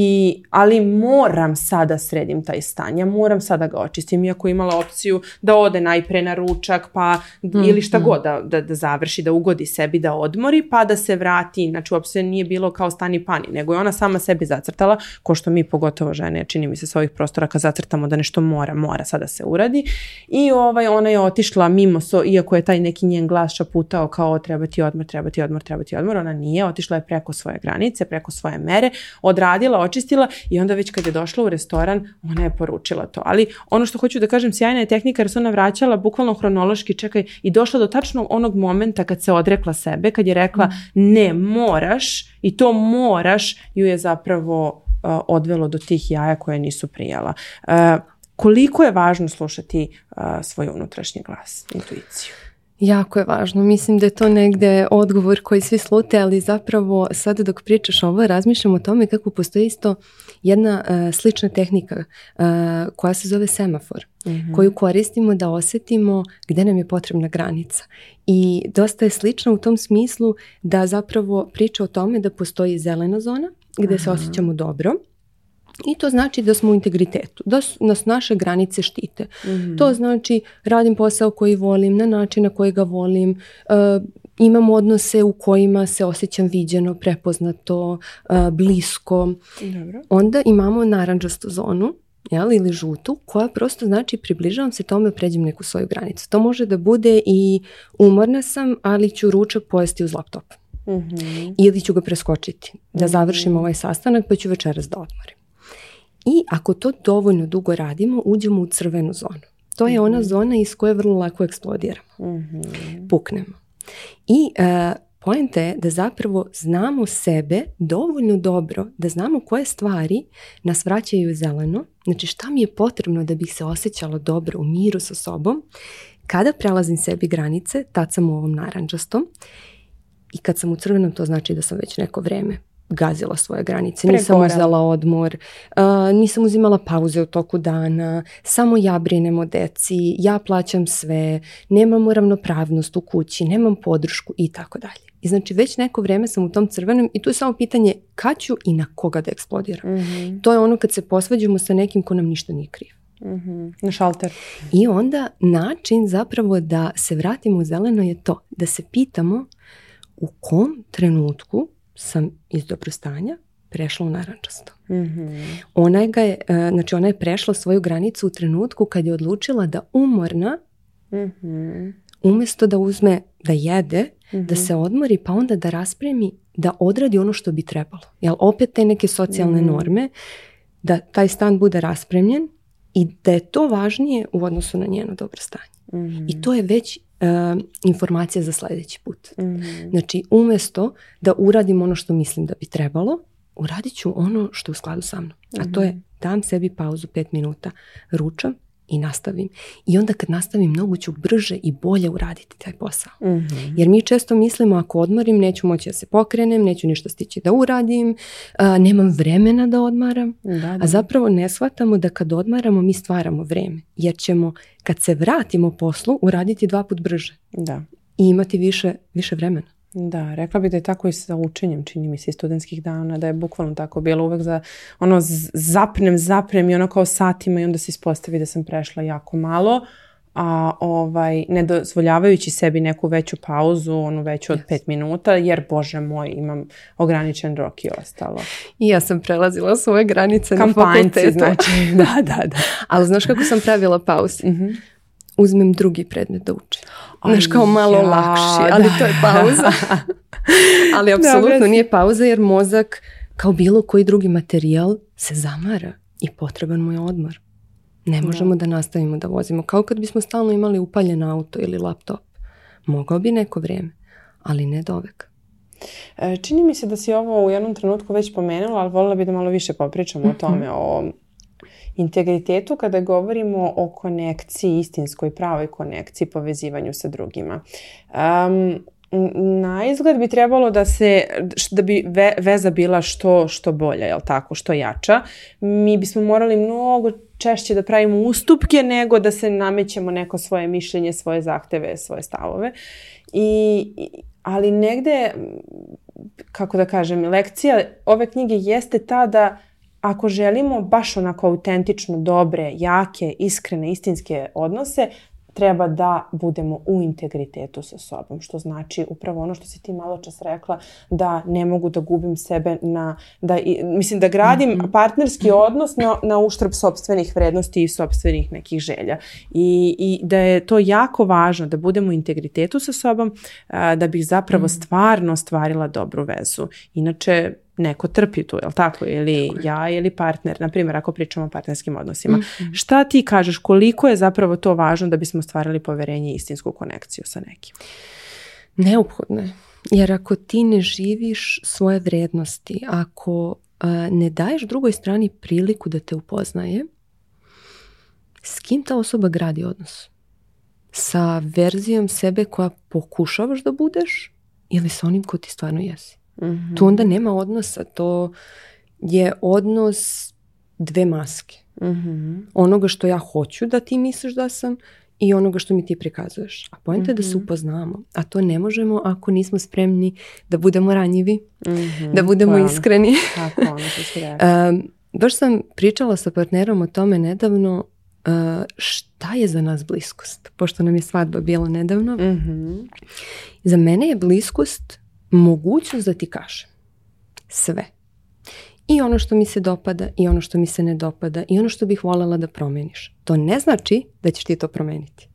ali moram sada sredim taj stan, ja moram sada ga očistim, iako imala opciju da ode najpre na ručak, pa ili šta mhm. god da, da, završi, da ugodi sebi, da odmori, pa da se vrati, znači uopće nije bilo kao stani pani, nego je ona sama sebi zacrtala, ko što mi pogotovo žene, čini mi se s ovih prostora kad zacrtamo da nešto mora, mora sada se uradi i ovaj, ona je otišla mimo, so, iako je taj neki njen glas šaputao kao treba ti odmor, treba ti odmor, treba ti odmor, ona nije, otišla je pre preko svoje granice, preko svoje mere, odradila, očistila i onda već kad je došla u restoran, ona je poručila to. Ali ono što hoću da kažem, sjajna je tehnika jer se ona vraćala bukvalno hronološki, čekaj, i došla do tačno onog momenta kad se odrekla sebe, kad je rekla mhm. ne, moraš i to moraš ju je zapravo e, odvelo do tih jaja koje nisu prijela. E, koliko je važno slušati e, svoj unutrašnji glas, intuiciju? Jako je važno. Mislim da je to negde odgovor koji svi slute, ali zapravo sada dok pričaš ovo razmišljam o tome kako postoji isto jedna e, slična tehnika e, koja se zove semafor, mhm. koju koristimo da osjetimo gdje nam je potrebna granica. I dosta je slična u tom smislu da zapravo priča o tome da postoji zelena zona gdje se osjećamo dobro, i to znači da smo u integritetu, da nas naše granice štite. Mhm. To znači radim posao koji volim, na način na koji ga volim, uh, imam odnose u kojima se osjećam viđeno, prepoznato, eh, blisko. Dobro. Onda imamo naranđastu zonu jel, ili žutu, koja prosto znači približavam se tome, pređem neku svoju granicu. To može da bude i umorna sam, ali ću ručak pojesti uz laptop. mm Ili ću ga preskočiti, da mhm. završim ovaj sastanak pa ću večeras da odmorim. I ako to dovoljno dugo radimo, uđemo u crvenu zonu. To je ona mhm. zona iz koje vrlo lako eksplodiramo. Mhm. Puknemo. I uh, je da zapravo znamo sebe dovoljno dobro, da znamo koje stvari nas vraćaju zeleno, znači šta mi je potrebno da bih se osjećala dobro u miru sa sobom, kada prelazim sebi granice, tad sam u ovom naranđastom i kad sam u crvenom to znači da sam već neko vrijeme gazila svoje granice. Nisam uzela odmor, nisam uzimala pauze u toku dana, samo ja brinem o deci, ja plaćam sve, nemam ravnopravnost u kući, nemam podršku i tako dalje. I znači već neko vrijeme sam u tom crvenom i tu je samo pitanje kad ću i na koga da eksplodiram. Mhm. To je ono kad se posvađamo sa nekim ko nam ništa nije kriv. Mhm. Na šalter. I onda način zapravo da se vratimo u zeleno je to da se pitamo u kom trenutku sam iz dobrostanja prešla u narančasto. mm Ona, ga je, e, znači ona je prešla svoju granicu u trenutku kad je odlučila da umorna mm umjesto da uzme da jede, da mhm. se odmori pa onda da raspremi da odradi ono što bi trebalo. Jel opet te neke socijalne mhm. norme da taj stan bude raspremljen i da je to važnije u odnosu na njeno dobro stanje. Mhm. I to je već informacije za sljedeći put. Mm. Znači, umjesto da uradim ono što mislim da bi trebalo, uradit ću ono što je u skladu sa mnom. A to je mhm. dam sebi pauzu pet minuta, ručam, i nastavim. I onda kad nastavim mnogo ću brže i bolje uraditi taj posao. Mhm. Jer mi često mislimo ako odmorim neću moći da se pokrenem, neću ništa stići da uradim, nemam vremena da odmaram. A zapravo ne shvatamo da kad odmaramo mi stvaramo vreme. Jer ćemo kad se vratimo poslu uraditi dva put brže. Da. I imati više, više vremena. Da, rekla bih da je tako i sa učenjem, čini mi se, iz studentskih dana, da je bukvalno tako bilo uvek za, ono, zapnem, zapnem i ono kao satima i onda se ispostavi da sam prešla jako malo, a ovaj, ne dozvoljavajući sebi neku veću pauzu, onu veću od pet minuta, jer bože moj, imam ograničen rok i ostalo. I ja sam prelazila svoje granice Kampanjci, na fakultetu. znači. da, da, da. Ali znaš kako sam pravila pauze? Mm uzmem drugi predmet da učim. Znaš, kao malo ja, lakši, ali to je pauza. ali apsolutno nije pauza jer mozak, kao bilo koji drugi materijal, se zamara i potreban mu je odmor. Ne možemo da. nastavimo da vozimo. Kao kad bismo stalno imali upaljen auto ili laptop. Mogao bi neko vrijeme, ali ne dovek. E, čini mi se da si ovo u jednom trenutku već pomenula, ali volila bi da malo više popričamo o mhm. tome, o integritetu kada govorimo o konekciji, istinskoj pravoj konekciji, povezivanju sa drugima. Um, na izgled bi trebalo da se da bi veza bila što što bolja, jel tako, što jača. Mi bismo morali mnogo češće da pravimo ustupke nego da se namećemo neko svoje mišljenje, svoje zahteve, svoje stavove. I, ali negde kako da kažem, lekcija ove knjige jeste ta da ako želimo baš onako autentično, dobre, jake, iskrene, istinske odnose, treba da budemo u integritetu sa sobom, što znači upravo ono što si ti malo čas rekla, da ne mogu da gubim sebe na, da, mislim da gradim mhm. partnerski odnos na, uštrb sobstvenih vrednosti i sobstvenih nekih želja. I, I da je to jako važno da budemo u integritetu sa sobom, da bih zapravo mhm. stvarno stvarila dobru vezu. Inače, neko trpi tu, li tako? Ili ja ili partner, na primjer ako pričamo o partnerskim odnosima. Mhm. Šta ti kažeš, koliko je zapravo to važno da bismo stvarali poverenje i istinsku konekciju sa nekim? Neophodno je. Jer ako ti ne živiš svoje vrijednosti, ako e, ne daješ drugoj strani priliku da te upoznaje, s kim ta osoba gradi odnos? Sa verzijom sebe koja pokušavaš da budeš ili sa onim ko ti stvarno jesi? mm Tu onda nema odnosa, to je odnos dve maske. Mhm. Onoga što ja hoću da ti misliš da sam i onoga što mi ti prikazuješ. A pojenta je da se mhm. upoznamo, a to ne možemo ako nismo spremni da budemo ranjivi, mhm, da budemo Hvala. Pa ono, iskreni. Ono baš sam pričala sa partnerom o tome nedavno e, šta je za nas bliskost, pošto nam je svadba bila nedavno. mm Za mene je bliskost mogućnost da ti kažem sve. I ono što mi se dopada, i ono što mi se ne dopada, i ono što bih voljela da promeniš. To ne znači da ćeš ti to promeniti.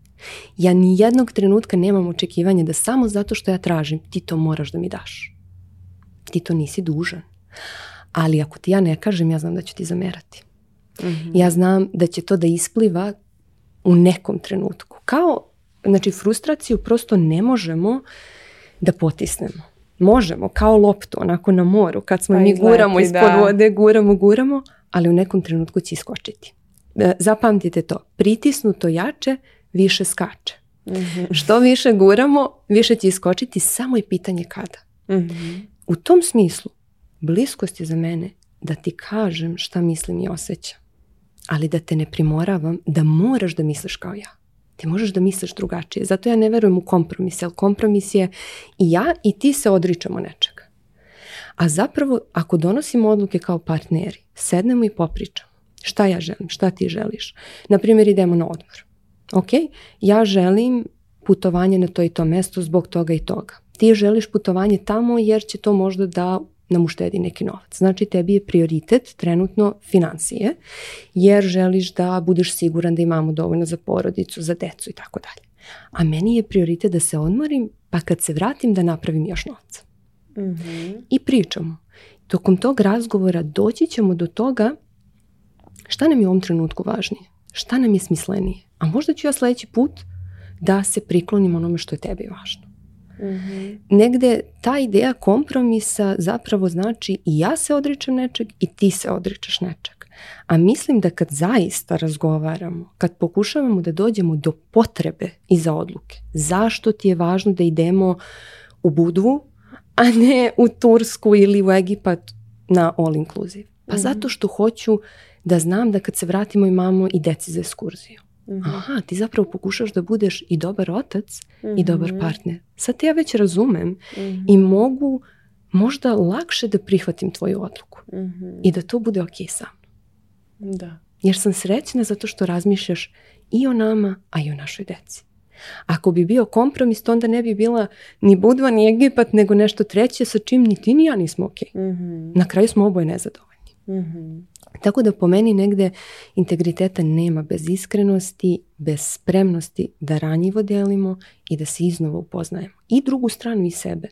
Ja ni jednog trenutka nemam očekivanje da samo zato što ja tražim, ti to moraš da mi daš. Ti to nisi dužan. Ali ako ti ja ne kažem, ja znam da ću ti zamerati. Mhm. Ja znam da će to da ispliva u nekom trenutku. Kao, znači, frustraciju prosto ne možemo da potisnemo možemo, kao loptu, onako na moru, kad smo pa mi guramo ispod vode, guramo, guramo, ali u nekom trenutku će iskočiti. E, zapamtite to, pritisnuto jače više skače. Mhm. Što više guramo, više će iskočiti, samo je pitanje kada. Mhm. U tom smislu, bliskost je za mene da ti kažem šta mislim i osjećam, ali da te ne primoravam da moraš da misliš kao ja ti možeš da misliš drugačije. Zato ja ne verujem u kompromis, jer kompromis je i ja i ti se odričemo nečega. A zapravo, ako donosimo odluke kao partneri, sednemo i popričamo. Šta ja želim, šta ti želiš. Naprimjer, idemo na odmor. Ok, ja želim putovanje na to i to mesto zbog toga i toga. Ti želiš putovanje tamo jer će to možda da nam uštedi neki novac. Znači tebi je prioritet trenutno financije jer želiš da budeš siguran da imamo dovoljno za porodicu, za decu i tako dalje. A meni je prioritet da se odmorim pa kad se vratim da napravim još novac. Mhm. I pričamo. Tokom tog razgovora doći ćemo do toga šta nam je u ovom trenutku važnije, šta nam je smislenije. A možda ću ja sljedeći put da se priklonim onome što je tebi važno mm Negde ta ideja kompromisa zapravo znači i ja se odričem nečeg i ti se odričeš nečeg. A mislim da kad zaista razgovaramo, kad pokušavamo da dođemo do potrebe i za odluke, zašto ti je važno da idemo u Budvu, a ne u Tursku ili u Egipat na all inclusive? Pa mhm. zato što hoću da znam da kad se vratimo imamo i deci za ekskurziju Mhm. aha, ti zapravo pokušaš da budeš i dobar otac i mhm. dobar partner. Sad ja već razumem mhm. i mogu možda lakše da prihvatim tvoju odluku i da to bude ok sa Da. Jer sam srećna zato što razmišljaš i o nama, a i o našoj deci. Ako bi bio kompromis, to onda ne bi bila ni Budva, ni Egipat, nego nešto treće sa čim ni ti ni ja nismo ok. Na kraju smo oboje nezadovoljni. Tako da po meni negde integriteta nema bez iskrenosti, bez spremnosti da ranjivo delimo i da se iznova upoznajemo. I drugu stranu i sebe.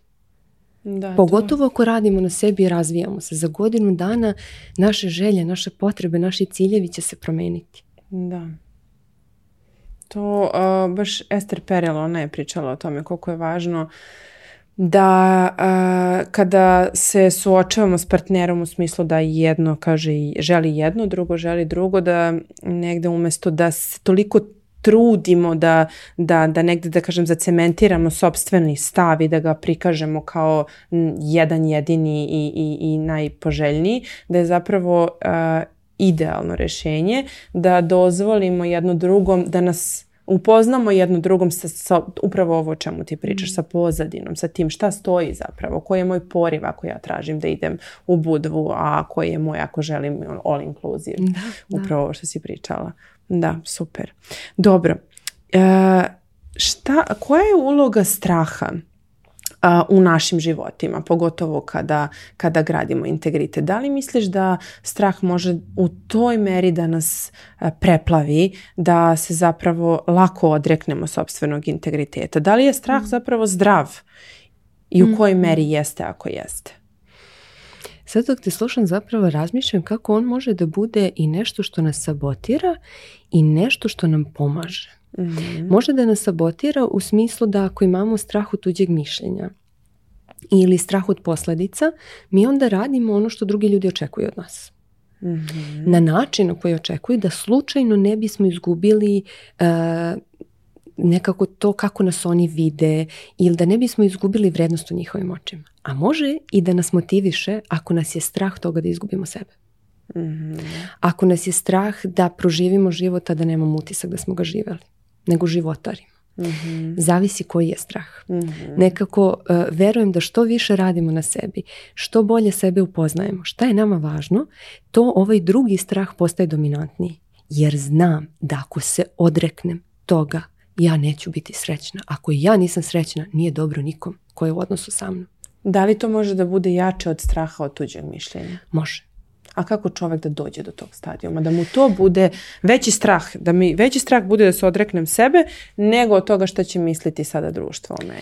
Da, Pogotovo ako radimo na sebi i razvijamo se. Za godinu dana naše želje, naše potrebe, naši ciljevi će se promijeniti. Da. To baš Ester Perel, ona je pričala o tome koliko je važno da kada se suočavamo s partnerom u smislu da jedno kaže želi jedno, drugo želi drugo, da negde umjesto da se toliko trudimo da, da, da negde da kažem zacementiramo sobstveni stav i da ga prikažemo kao jedan jedini i, i, najpoželjniji, da je zapravo idealno rješenje da dozvolimo jedno drugom da nas upoznamo jedno drugom sa, upravo ovo čemu ti pričaš, mm. sa pozadinom, sa tim šta stoji zapravo, koji je moj poriv ako ja tražim da idem u budvu, a koji je moj ako želim all inclusive. upravo ovo što si pričala. Da, super. Dobro. E, šta, koja je uloga straha u našim životima, pogotovo kada, kada gradimo integritet. Da li misliš da strah može u toj meri da nas preplavi, da se zapravo lako odreknemo sobstvenog integriteta? Da li je strah mm. zapravo zdrav i u mm. kojoj meri jeste ako jeste? Sad dok te slušam zapravo razmišljam kako on može da bude i nešto što nas sabotira i nešto što nam pomaže. Mhm. Može da nas sabotira u smislu da ako imamo strah od tuđeg mišljenja ili strah od posledica, mi onda radimo ono što drugi ljudi očekuju od nas. Mm-hmm. Na način koji očekuju da slučajno ne bismo izgubili e, nekako to kako nas oni vide ili da ne bismo izgubili vrednost u njihovim očima. A može i da nas motiviše ako nas je strah toga da izgubimo sebe. Mhm. Ako nas je strah da proživimo života da nemamo utisak da smo ga živjeli nego životarima. Mhm. Zavisi koji je strah. Mhm. Nekako uh, verujem da što više radimo na sebi, što bolje sebe upoznajemo, šta je nama važno, to ovaj drugi strah postaje dominantniji. Jer znam da ako se odreknem toga, ja neću biti srećna. Ako ja nisam srećna, nije dobro nikom koji je u odnosu sa mnom. Da li to može da bude jače od straha od tuđeg mišljenja? Može. A kako čovjek da dođe do tog stadijuma? Da mu to bude veći strah, da mi veći strah bude da se odreknem sebe nego od toga što će misliti sada društvo o meni.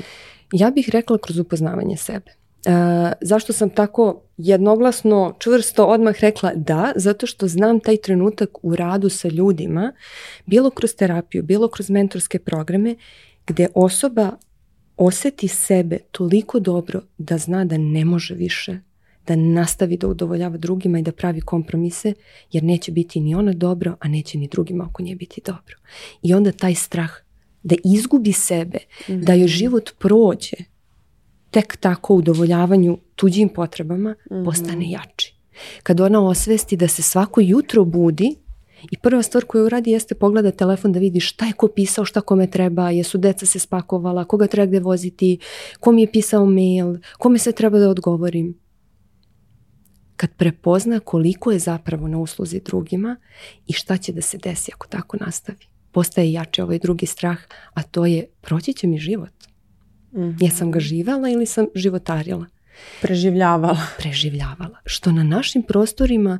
Ja bih rekla kroz upoznavanje sebe. E, zašto sam tako jednoglasno, čvrsto odmah rekla da, zato što znam taj trenutak u radu sa ljudima, bilo kroz terapiju, bilo kroz mentorske programe, gdje osoba osjeti sebe toliko dobro da zna da ne može više da nastavi da udovoljava drugima i da pravi kompromise, jer neće biti ni ona dobro, a neće ni drugima oko nje biti dobro. I onda taj strah da izgubi sebe, mhm. da joj život prođe tek tako u udovoljavanju tuđim potrebama, mhm. postane jači. Kad ona osvesti da se svako jutro budi i prva stvar koju radi jeste pogleda telefon da vidi šta je ko pisao, šta kome treba, jesu deca se spakovala, koga treba gde voziti, kom je pisao mail, kome se treba da odgovorim kad prepozna koliko je zapravo na usluzi drugima i šta će da se desi ako tako nastavi. Postaje jače ovaj drugi strah, a to je proći će mi život. Mm-hmm. Jesam ga živala ili sam životarila? Preživljavala. Preživljavala. Što na našim prostorima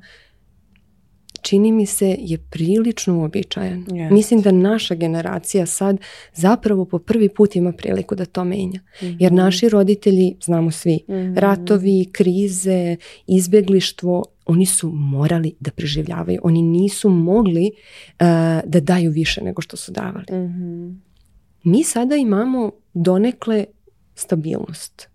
čini mi se je prilično uobičajan. Mislim da naša generacija sad zapravo po prvi put ima priliku da to menja. Mhm. Jer naši roditelji, znamo svi, mhm. ratovi, krize, izbjeglištvo, oni su morali da preživljavaju. Oni nisu mogli eh, da daju više nego što su davali. Mhm. Mi sada imamo donekle stabilnost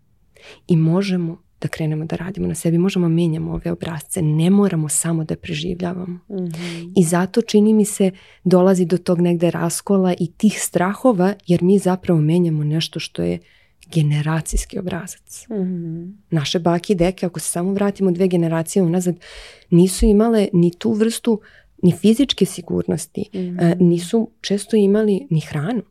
i možemo da krenemo da radimo na sebi. Možemo mijenjamo ove obrazce, ne moramo samo da preživljavamo. Mhm. I zato čini mi se dolazi do tog negde raskola i tih strahova jer mi zapravo mijenjamo nešto što je generacijski obrazac. Mhm. Naše baki i deke, ako se samo vratimo dve generacije unazad, nisu imale ni tu vrstu ni fizičke sigurnosti, mhm. e, nisu često imali ni hranu.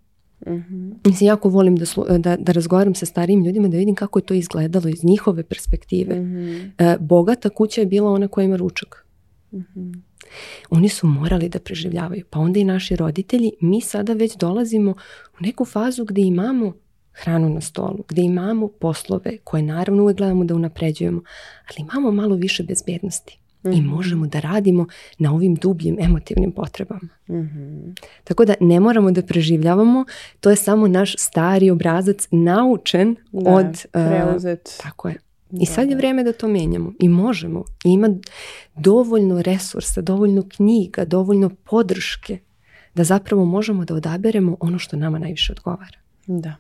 Mm-hmm. Mislim, jako volim da, da, da razgovaram sa starijim ljudima da vidim kako je to izgledalo iz njihove perspektive. mm bogata kuća je bila ona koja ima ručak. Mhm. Oni su morali da preživljavaju. Pa onda i naši roditelji, mi sada već dolazimo u neku fazu gdje imamo hranu na stolu, gdje imamo poslove koje naravno uvijek gledamo da unapređujemo, ali imamo malo više bezbjednosti. I mhm. možemo da radimo na ovim dubljim emotivnim potrebama. Mhm. Tako da ne moramo da preživljavamo, to je samo naš stari obrazac naučen od... E, preuzet. tako je. I sad je vrijeme da to mijenjamo. I možemo. I ima dovoljno resursa, dovoljno knjiga, dovoljno podrške da zapravo možemo da odaberemo ono što nama najviše odgovara. Da.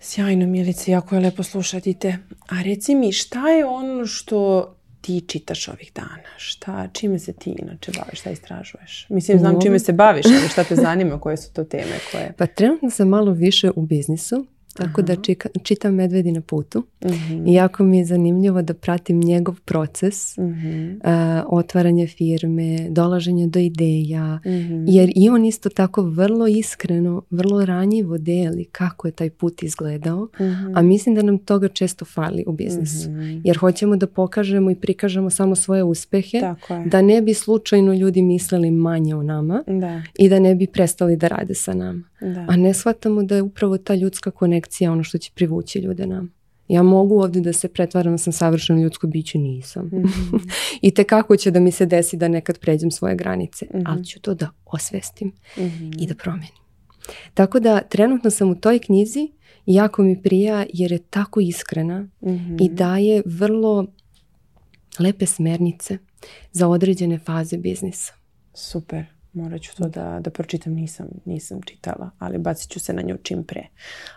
Sjajno, Milice, jako je lepo slušati te. A reci mi, šta je ono što ti čitaš ovih dana? Šta, čime se ti inače baviš? Šta istražuješ? Mislim, znam čime se baviš, ali šta te zanima? Koje su to teme? Koje... Pa trenutno sam malo više u biznisu. Tako da čika, čitam Medvedi na putu mhm. i jako mi je zanimljivo da pratim njegov proces uh mhm. uh, otvaranja firme, dolaženja do ideja mhm. jer i on isto tako vrlo iskreno, vrlo ranjivo deli kako je taj put izgledao a mislim da nam toga često fali u biznisu jer hoćemo da pokažemo i prikažemo samo svoje uspehe da ne bi slučajno ljudi mislili manje o nama da. i da ne bi prestali da rade sa nama. A ne shvatamo da je upravo ta ljudska konekcija ono što će privući ljude nam. Ja mogu ovdje da se pretvaram da sam savršeno ljudsko biće, nisam. mm I te kako će da mi se desi da nekad pređem svoje granice, mhm. ali ću to da osvestim mhm. i da promenim. Tako da trenutno sam u toj knjizi jako mi prija jer je tako iskrena i mhm. daje vrlo lepe smernice za određene faze biznisa. Super. Morat ću to da, da pročitam, nisam, nisam čitala, ali bacit ću se na nju čim pre.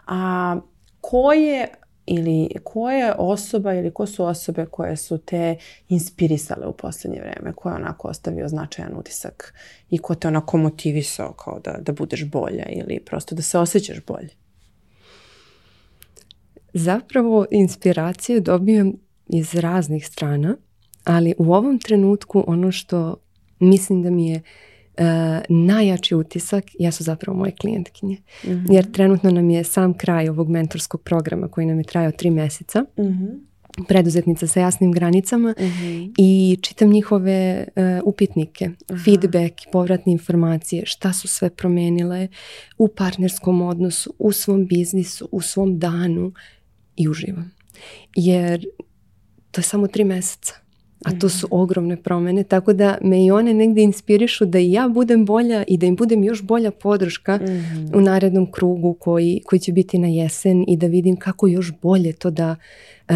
A ko je ili koja osoba ili ko su osobe koje su te inspirisale u posljednje vrijeme, ko je onako ostavio značajan utisak i ko te onako motivisao kao da, da budeš bolja ili prosto da se osjećaš bolje? Zapravo inspiraciju dobijem iz raznih strana, ali u ovom trenutku ono što mislim da mi je E, najjači utisak jesu zapravo moje klijentkinje. Mhm. Jer trenutno nam je sam kraj ovog mentorskog programa koji nam je trajao tri mjeseca. Mhm. Preduzetnica sa jasnim granicama mhm. i čitam njihove e, upitnike, feedback, povratne informacije, šta su sve promijenile u partnerskom odnosu, u svom biznisu, u svom danu i uživam. Jer to je samo tri mjeseca a to su ogromne promjene, tako da me i one negdje inspirišu da i ja budem bolja i da im budem još bolja podrška mhm. u narednom krugu koji, koji će biti na jesen i da vidim kako još bolje to da e,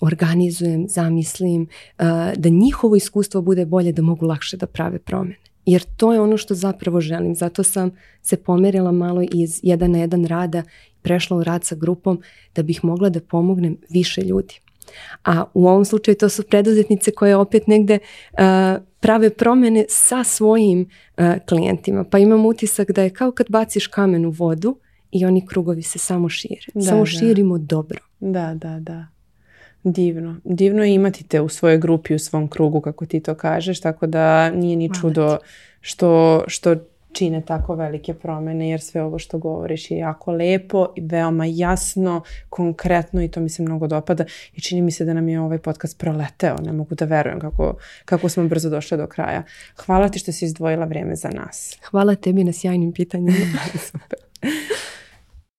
organizujem, zamislim, e, da njihovo iskustvo bude bolje, da mogu lakše da prave promjene. Jer to je ono što zapravo želim. Zato sam se pomerila malo iz jedan na jedan rada, prešla u rad sa grupom da bih mogla da pomognem više ljudi. A u ovom slučaju to su preduzetnice koje opet negde uh, prave promjene sa svojim e, klijentima. Pa imam utisak da je kao kad baciš kamen u vodu i oni krugovi se samo šire. samo širimo dobro. Da, da, da. Divno. Divno je imati te u svojoj grupi, u svom krugu, kako ti to kažeš, tako da nije ni čudo što, što čine tako velike promjene jer sve ovo što govoriš je jako lepo i veoma jasno, konkretno i to mi se mnogo dopada i čini mi se da nam je ovaj podcast proleteo. Ne mogu da verujem kako, kako smo brzo došli do kraja. Hvala ti što si izdvojila vrijeme za nas. Hvala tebi na sjajnim pitanjima. Super.